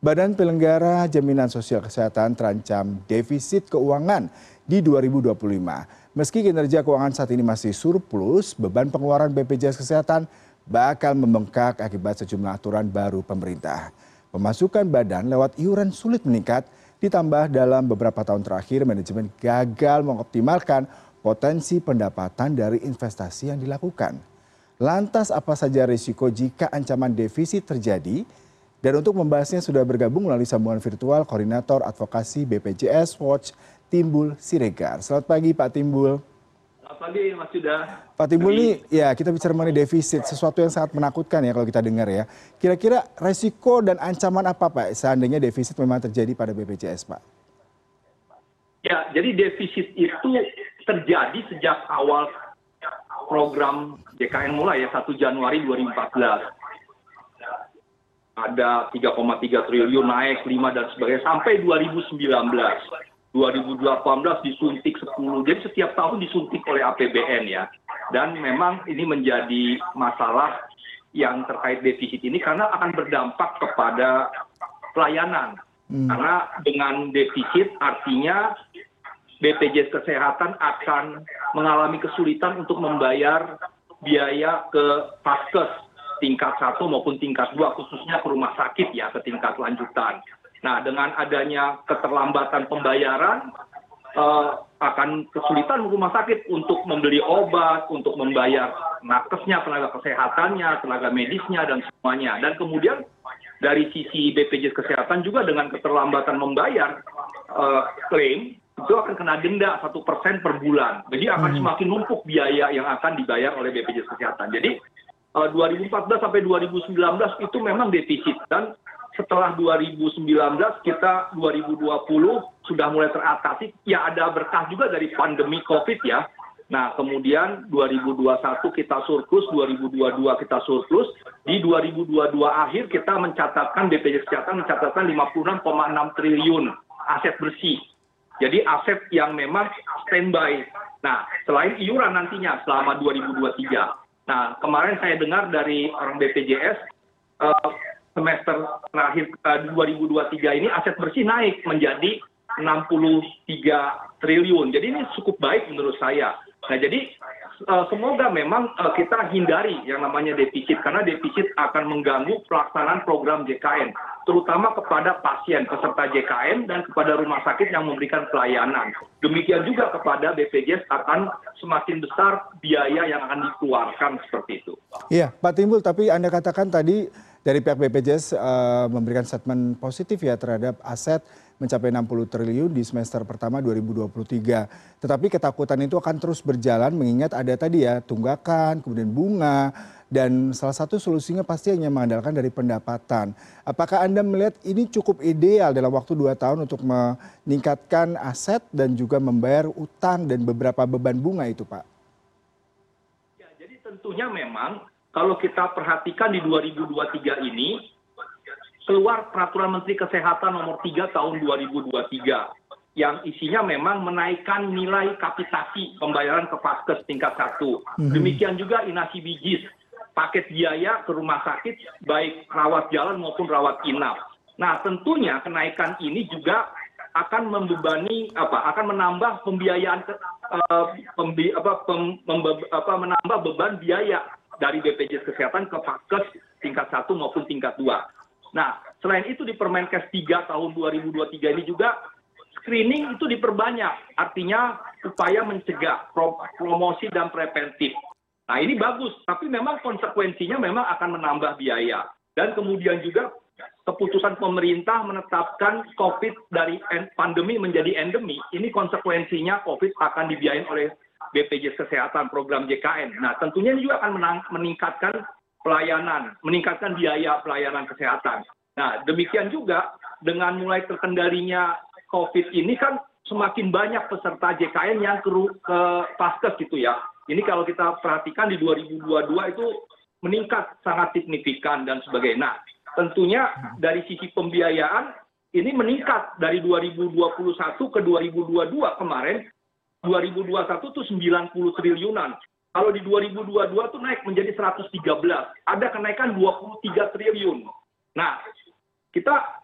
badan penyelenggara jaminan sosial kesehatan terancam defisit keuangan di dua ribu dua puluh lima. Meski kinerja keuangan saat ini masih surplus beban pengeluaran bpjs kesehatan bakal membengkak akibat sejumlah aturan baru pemerintah. Pemasukan badan lewat iuran sulit meningkat ditambah dalam beberapa tahun terakhir manajemen gagal mengoptimalkan potensi pendapatan dari investasi yang dilakukan. Lantas apa saja risiko jika ancaman defisit terjadi dan untuk membahasnya sudah bergabung melalui sambungan virtual koordinator advokasi bpjs watch timbul siregar. Selamat pagi pak timbul. Selamat pagi mas yuda. Pak timbul ini ya kita bicara mengenai defisit sesuatu yang sangat menakutkan ya kalau kita dengar ya. Kira-kira resiko dan ancaman apa pak seandainya defisit memang terjadi pada bpjs pak? Ya jadi defisit itu terjadi sejak awal program jkn mulai ya satu januari dua ribu empat belas ada tiga tiga triliun naik lima dan sebagainya sampai dua ribu sembilan belas. dua ribu delapan belas disuntik sepuluh. Jadi setiap tahun disuntik oleh apbn ya. Dan memang ini menjadi masalah yang terkait defisit ini karena akan berdampak kepada pelayanan. Karena dengan defisit artinya bpjs kesehatan akan mengalami kesulitan untuk membayar biaya ke paskes tingkat satu maupun tingkat dua khususnya ke rumah sakit ya ke tingkat lanjutan. Nah dengan adanya keterlambatan pembayaran akan kesulitan rumah sakit untuk membeli obat untuk membayar nakesnya tenaga kesehatannya tenaga medisnya dan semuanya. Dan kemudian dari sisi bpjs kesehatan juga dengan keterlambatan membayar klaim itu akan kena denda satu persen per bulan. Jadi akan semakin numpuk biaya yang akan dibayar oleh bpjs kesehatan. Jadi Eh, dua ribu empat belas sampai dua ribu sembilan belas itu memang defisit. Dan setelah dua ribu sembilan belas kita dua ribu dua puluh sudah mulai teratasi. Ya ada berkah juga dari pandemi covid ya. Nah kemudian dua ribu dua puluh satu kita surplus dua ribu dua puluh dua kita surplus. Di dua ribu dua puluh dua akhir kita mencatatkan bpjs kesehatan mencatatkan lima puluh enam enam triliun aset bersih. Jadi aset yang memang standby. Nah selain iuran nantinya selama 2023 nah kemarin saya dengar dari orang bpjs semester terakhir dua ribu dua puluh tiga ini aset bersih naik menjadi enam puluh tiga triliun. Jadi ini cukup baik menurut saya. Nah jadi semoga memang kita hindari yang namanya defisit karena defisit akan mengganggu pelaksanaan program jkn terutama kepada pasien peserta jkn dan kepada rumah sakit yang memberikan pelayanan. Demikian juga kepada bpjs akan semakin besar biaya yang akan dikeluarkan seperti itu. Iya pak timbul tapi anda katakan tadi dari pihak bpjs memberikan statement positif ya terhadap aset mencapai enam puluh triliun di semester pertama dua ribu dua puluh tiga. Tetapi ketakutan itu akan terus berjalan mengingat ada tadi ya tunggakan kemudian bunga dan salah satu solusinya pasti hanya mengandalkan dari pendapatan. Apakah anda melihat ini cukup ideal dalam waktu dua tahun untuk meningkatkan aset dan juga membayar utang dan beberapa beban bunga itu pak? Ya jadi tentunya memang kalau kita perhatikan di dua ribu dua puluh tiga ini keluar peraturan menteri kesehatan nomor tiga tahun dua ribu dua puluh tiga yang isinya memang menaikkan nilai kapitasi pembayaran ke paskes tingkat satu. Demikian juga inasi bijis paket biaya ke rumah sakit baik rawat jalan maupun rawat inap. Nah tentunya kenaikan ini juga akan membebani apa akan menambah pembiayaan menambah beban biaya dari bpjs kesehatan ke paskes tingkat satu maupun tingkat dua. Nah selain itu di permenkes tiga tahun dua ribu dua puluh tiga ini juga screening itu diperbanyak. Artinya upaya mencegah promosi dan preventif nah ini bagus tapi memang konsekuensinya memang akan menambah biaya. Dan kemudian juga keputusan pemerintah menetapkan covid dari pandemi menjadi endemi. Ini konsekuensinya covid akan dibiayain oleh bpjs kesehatan program jkn nah tentunya ini juga akan meningkatkan pelayanan meningkatkan biaya pelayanan kesehatan. Nah demikian juga dengan mulai terkendalinya covid ini kan semakin banyak peserta jkn yang ke paskes gitu ya ini kalau kita perhatikan di dua ribu dua puluh dua itu meningkat sangat signifikan dan sebagainya. Nah tentunya dari sisi pembiayaan ini meningkat dari dua ribu dua puluh satu ke dua ribu dua puluh dua kemarin. dua ribu dua puluh satu itu sembilan puluh triliunan. Kalau di dua ribu dua puluh dua itu naik menjadi satu ratus tiga belas. Ada kenaikan dua puluh tiga triliun. Nah kita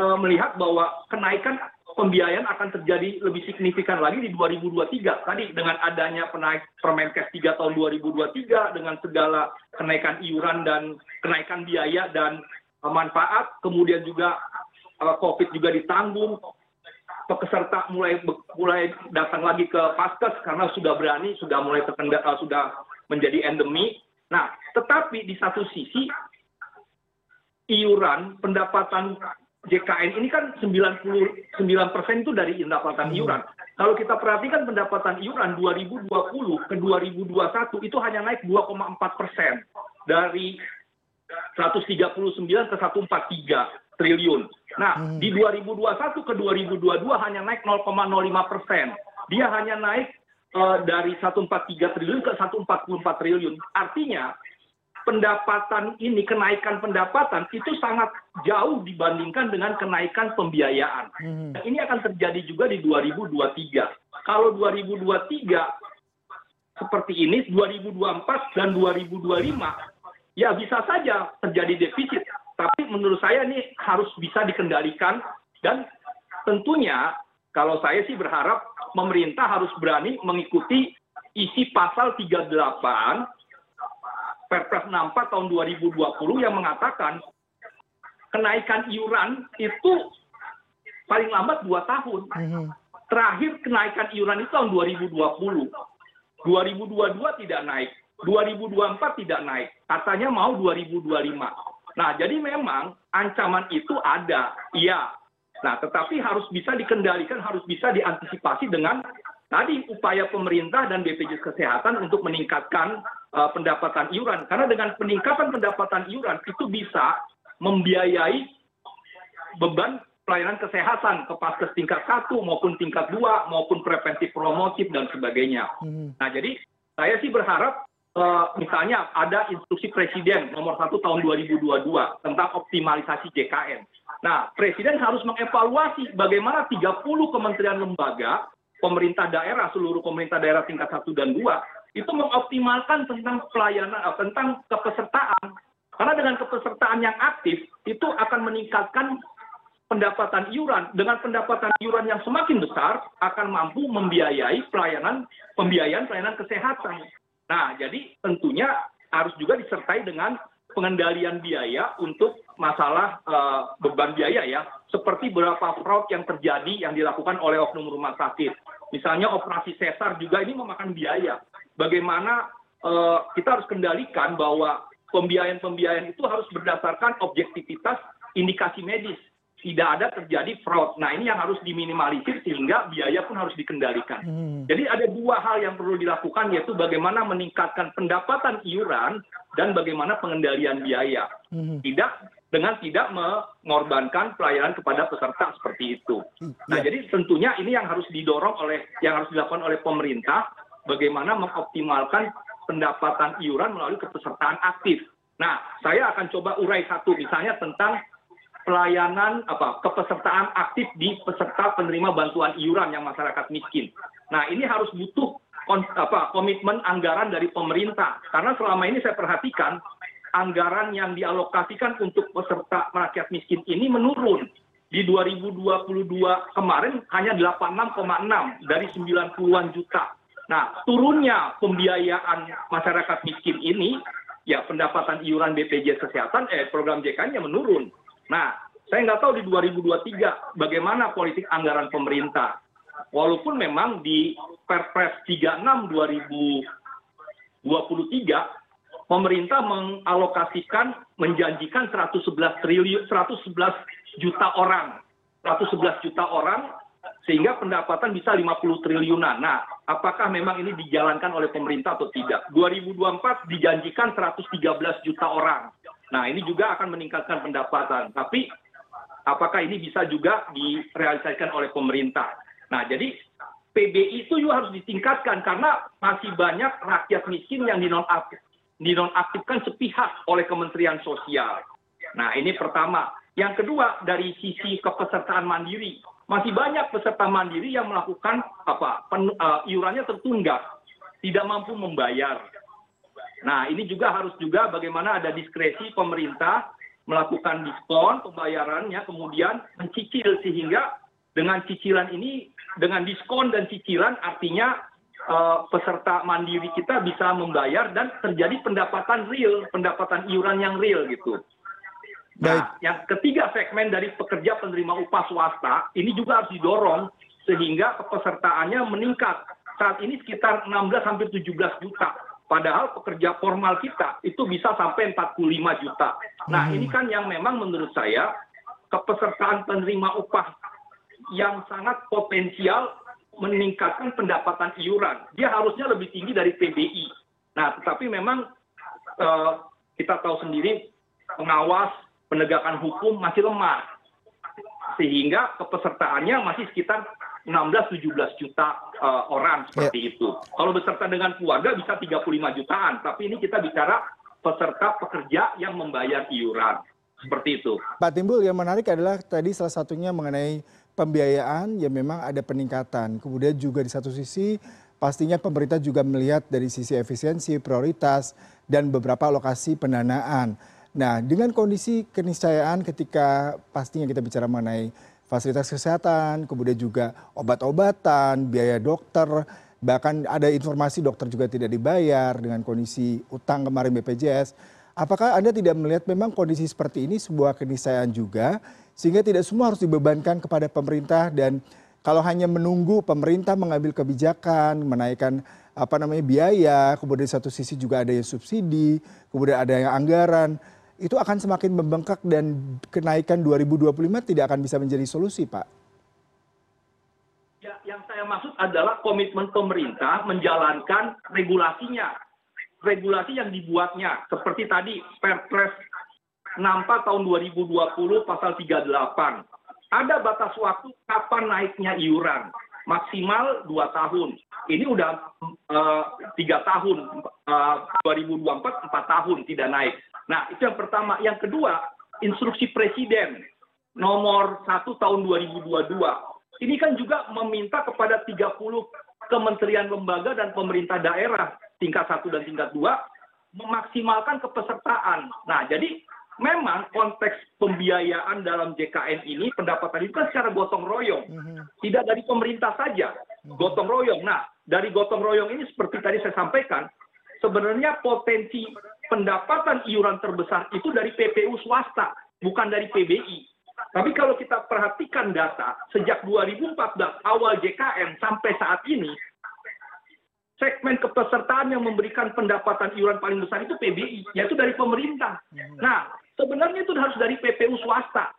uh, melihat bahwa kenaikan pembiayaan akan terjadi lebih signifikan lagi di 2023. Tadi dengan adanya penaik Permenkes 3 tahun 2023 dengan segala kenaikan iuran dan kenaikan biaya dan uh, manfaat, kemudian juga uh, COVID juga ditanggung, peserta mulai mulai datang lagi ke paskes karena sudah berani, sudah mulai terkendali, uh, sudah menjadi endemi. Nah, tetapi di satu sisi iuran pendapatan JKN ini kan 99 persen itu dari pendapatan iuran. Kalau kita perhatikan pendapatan iuran 2020 ke 2021 itu hanya naik 2,4 persen dari 139 ke 143 triliun. Nah, hmm. di 2021 ke 2022 hanya naik 0,05 persen. Dia hanya naik uh, dari 143 triliun ke 144 triliun. Artinya pendapatan ini kenaikan pendapatan itu sangat jauh dibandingkan dengan kenaikan pembiayaan. Hmm. Ini akan terjadi juga di 2023. Kalau 2023 seperti ini, 2024 dan 2025 ya bisa saja terjadi defisit. Tapi menurut saya ini harus bisa dikendalikan dan tentunya kalau saya sih berharap pemerintah harus berani mengikuti isi pasal 38 Perpres 64 tahun 2020 yang mengatakan kenaikan iuran itu paling lambat dua tahun. Mhm. Terakhir kenaikan iuran itu tahun 2020. 2022 tidak naik, 2024 tidak naik. Katanya mau 2025. Nah, jadi memang ancaman itu ada, iya. Nah, tetapi harus bisa dikendalikan, harus bisa diantisipasi dengan tadi upaya pemerintah dan bpjs kesehatan untuk meningkatkan pendapatan iuran karena dengan peningkatan pendapatan iuran itu bisa membiayai beban pelayanan kesehatan ke paskes tingkat satu maupun tingkat dua maupun preventif promotif dan sebagainya. Hmm. Nah jadi saya sih berharap uh, misalnya ada instruksi presiden nomor satu tahun 2022 tentang optimalisasi JKN. Nah presiden harus mengevaluasi bagaimana 30 kementerian lembaga pemerintah daerah, seluruh pemerintah daerah tingkat satu dan dua, itu mengoptimalkan tentang pelayanan, eh, tentang kepesertaan. Karena dengan kepesertaan yang aktif, itu akan meningkatkan pendapatan iuran. Dengan pendapatan iuran yang semakin besar, akan mampu membiayai pelayanan, pembiayaan pelayanan kesehatan. Nah, jadi tentunya harus juga disertai dengan pengendalian biaya untuk masalah uh, beban biaya ya, seperti beberapa fraud yang terjadi yang dilakukan oleh oknum rumah sakit. Misalnya operasi sesar juga ini memakan biaya. Bagaimana uh, kita harus kendalikan bahwa pembiayaan-pembiayaan itu harus berdasarkan objektivitas indikasi medis tidak ada terjadi fraud. Nah ini yang harus diminimalisir sehingga biaya pun harus dikendalikan. Hmm. Jadi ada dua hal yang perlu dilakukan yaitu bagaimana meningkatkan pendapatan iuran dan bagaimana pengendalian biaya. Hmm. Tidak dengan tidak mengorbankan pelayanan kepada peserta seperti itu. Nah, ya. jadi tentunya ini yang harus didorong oleh yang harus dilakukan oleh pemerintah bagaimana mengoptimalkan pendapatan iuran melalui kepesertaan aktif. Nah, saya akan coba urai satu misalnya tentang pelayanan apa kepesertaan aktif di peserta penerima bantuan iuran yang masyarakat miskin. Nah, ini harus butuh apa komitmen anggaran dari pemerintah karena selama ini saya perhatikan anggaran yang dialokasikan untuk peserta rakyat miskin ini menurun. Di 2022 kemarin hanya 86,6 dari 90-an juta. Nah, turunnya pembiayaan masyarakat miskin ini, ya pendapatan iuran BPJS Kesehatan, eh program JKN-nya menurun. Nah, saya nggak tahu di 2023 bagaimana politik anggaran pemerintah. Walaupun memang di Perpres 36 2023 pemerintah mengalokasikan menjanjikan 111 triliun 111 juta orang 111 juta orang sehingga pendapatan bisa 50 triliunan. Nah, apakah memang ini dijalankan oleh pemerintah atau tidak? 2024 dijanjikan 113 juta orang. Nah, ini juga akan meningkatkan pendapatan. Tapi apakah ini bisa juga direalisasikan oleh pemerintah? Nah, jadi PBI itu juga harus ditingkatkan karena masih banyak rakyat miskin yang dinonaktif, dinonaktifkan sepihak oleh Kementerian Sosial. Nah, ini pertama. Yang kedua, dari sisi kepesertaan mandiri, masih banyak peserta mandiri yang melakukan apa uh, iurannya tertunggak, tidak mampu membayar. Nah, ini juga harus juga bagaimana ada diskresi pemerintah melakukan diskon pembayarannya kemudian mencicil sehingga dengan cicilan ini dengan diskon dan cicilan artinya uh, peserta mandiri kita bisa membayar dan terjadi pendapatan real, pendapatan iuran yang real gitu. Nah, yang ketiga segmen dari pekerja penerima upah swasta ini juga harus didorong sehingga kepesertaannya meningkat. Saat ini sekitar 16 sampai 17 juta Padahal pekerja formal kita itu bisa sampai 45 juta. Nah hmm. ini kan yang memang menurut saya kepesertaan penerima upah yang sangat potensial meningkatkan pendapatan iuran. Dia harusnya lebih tinggi dari PBI. Nah tetapi memang uh, kita tahu sendiri pengawas penegakan hukum masih lemah. Sehingga kepesertaannya masih sekitar 16-17 juta uh, orang seperti yeah. itu. Kalau beserta dengan keluarga bisa 35 jutaan, tapi ini kita bicara peserta pekerja yang membayar iuran. Seperti itu. Pak Timbul, yang menarik adalah tadi salah satunya mengenai pembiayaan yang memang ada peningkatan. Kemudian juga di satu sisi pastinya pemerintah juga melihat dari sisi efisiensi, prioritas, dan beberapa lokasi pendanaan. Nah, dengan kondisi keniscayaan ketika pastinya kita bicara mengenai fasilitas kesehatan, kemudian juga obat-obatan, biaya dokter, bahkan ada informasi dokter juga tidak dibayar dengan kondisi utang kemarin BPJS. Apakah Anda tidak melihat memang kondisi seperti ini sebuah keniscayaan juga sehingga tidak semua harus dibebankan kepada pemerintah dan kalau hanya menunggu pemerintah mengambil kebijakan, menaikkan apa namanya biaya, kemudian di satu sisi juga ada yang subsidi, kemudian ada yang anggaran itu akan semakin membengkak dan kenaikan 2025 tidak akan bisa menjadi solusi, Pak. Ya, yang saya maksud adalah komitmen pemerintah menjalankan regulasinya. Regulasi yang dibuatnya, seperti tadi Perpres 64 tahun 2020 pasal 38. Ada batas waktu kapan naiknya iuran, maksimal dua tahun. Ini udah uh, tiga tahun, uh, 2024 empat tahun tidak naik nah itu yang pertama yang kedua instruksi presiden nomor satu tahun 2022 ini kan juga meminta kepada 30 kementerian lembaga dan pemerintah daerah tingkat satu dan tingkat dua memaksimalkan kepesertaan. Nah, jadi memang konteks pembiayaan dalam JKN ini pendapatan itu kan secara gotong royong, mhm. tidak dari pemerintah saja, mhm. gotong royong. Nah, dari gotong royong ini seperti tadi saya sampaikan, sebenarnya potensi pendapatan iuran terbesar itu dari PPU swasta, bukan dari PBI. Tapi kalau kita perhatikan data, sejak 2014 awal JKN sampai saat ini, segmen kepesertaan yang memberikan pendapatan iuran paling besar itu PBI, yaitu dari pemerintah. Nah, sebenarnya itu harus dari PPU swasta.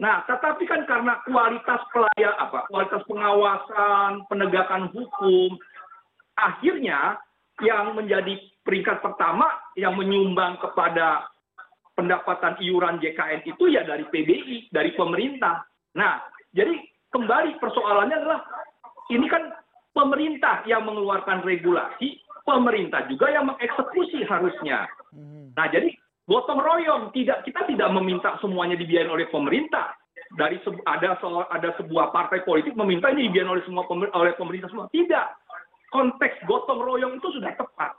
Nah, tetapi kan karena kualitas pelayan apa, kualitas pengawasan, penegakan hukum, akhirnya yang menjadi peringkat pertama yang menyumbang kepada pendapatan iuran JKN itu ya dari PBI, dari pemerintah. Nah, jadi kembali persoalannya adalah ini kan pemerintah yang mengeluarkan regulasi, pemerintah juga yang mengeksekusi harusnya. Hmm. Nah, jadi gotong royong tidak kita tidak meminta semuanya dibiayai oleh pemerintah. Dari ada ada sebuah partai politik meminta ini dibiayai oleh semua oleh pemerintah semua. Tidak konteks gotong royong itu sudah tepat.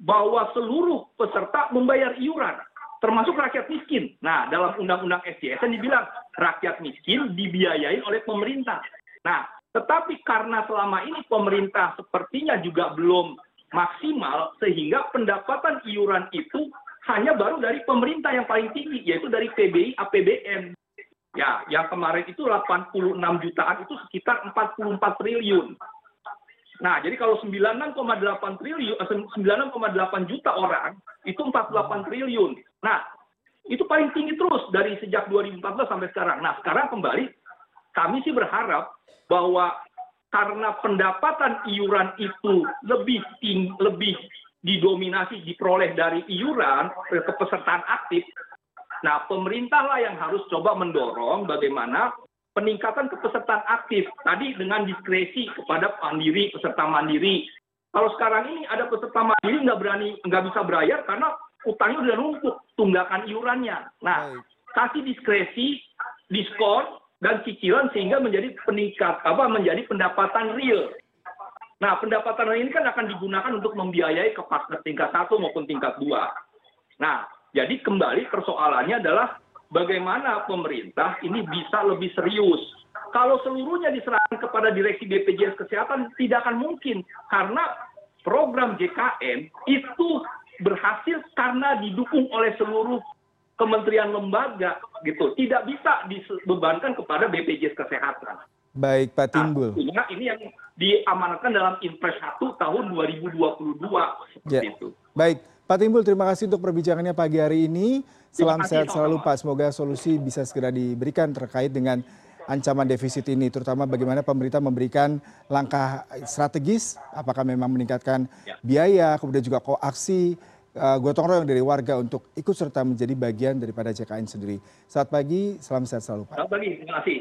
Bahwa seluruh peserta membayar iuran, termasuk rakyat miskin. Nah, dalam Undang-Undang SJSN dibilang rakyat miskin dibiayai oleh pemerintah. Nah, tetapi karena selama ini pemerintah sepertinya juga belum maksimal, sehingga pendapatan iuran itu hanya baru dari pemerintah yang paling tinggi, yaitu dari PBI APBN. Ya, yang kemarin itu 86 jutaan itu sekitar 44 triliun. Nah, jadi kalau 96,8 triliun, 96,8 eh, juta orang itu 48 triliun. Nah, itu paling tinggi terus dari sejak 2014 sampai sekarang. Nah, sekarang kembali kami sih berharap bahwa karena pendapatan iuran itu lebih tinggi, lebih didominasi diperoleh dari iuran kepesertaan aktif. Nah, pemerintahlah yang harus coba mendorong bagaimana peningkatan kepesertaan aktif. Tadi dengan diskresi kepada mandiri peserta mandiri. Kalau sekarang ini ada peserta mandiri nggak berani nggak bisa bayar karena utangnya udah numpuk tunggakan iurannya. Nah kasih diskresi diskon dan cicilan sehingga menjadi peningkat apa menjadi pendapatan real nah pendapatan ini kan akan digunakan untuk membiayai ke tingkat satu maupun tingkat dua. Nah jadi kembali persoalannya adalah bagaimana pemerintah ini bisa lebih serius. Kalau seluruhnya diserahkan kepada direksi bpjs kesehatan tidak akan mungkin. Karena program jkn itu berhasil karena didukung oleh seluruh kementerian lembaga gitu. Tidak bisa dibebankan kepada bpjs kesehatan. Baik, Pak Timbul. Nah, ini yang diamanatkan dalam Impres 1 tahun 2022 seperti Ya. itu. Baik, Pak Timbul terima kasih untuk perbincangannya pagi hari ini. Salam kasih, sehat selalu. Pak. Semoga solusi bisa segera diberikan terkait dengan ancaman defisit ini, terutama bagaimana pemerintah memberikan langkah strategis, apakah memang meningkatkan Ya. biaya, kemudian juga koaksi eh, gotong royong dari warga untuk ikut serta menjadi bagian daripada JKN sendiri. Selamat pagi, salam sehat selalu Pak. Selamat pagi, terima kasih.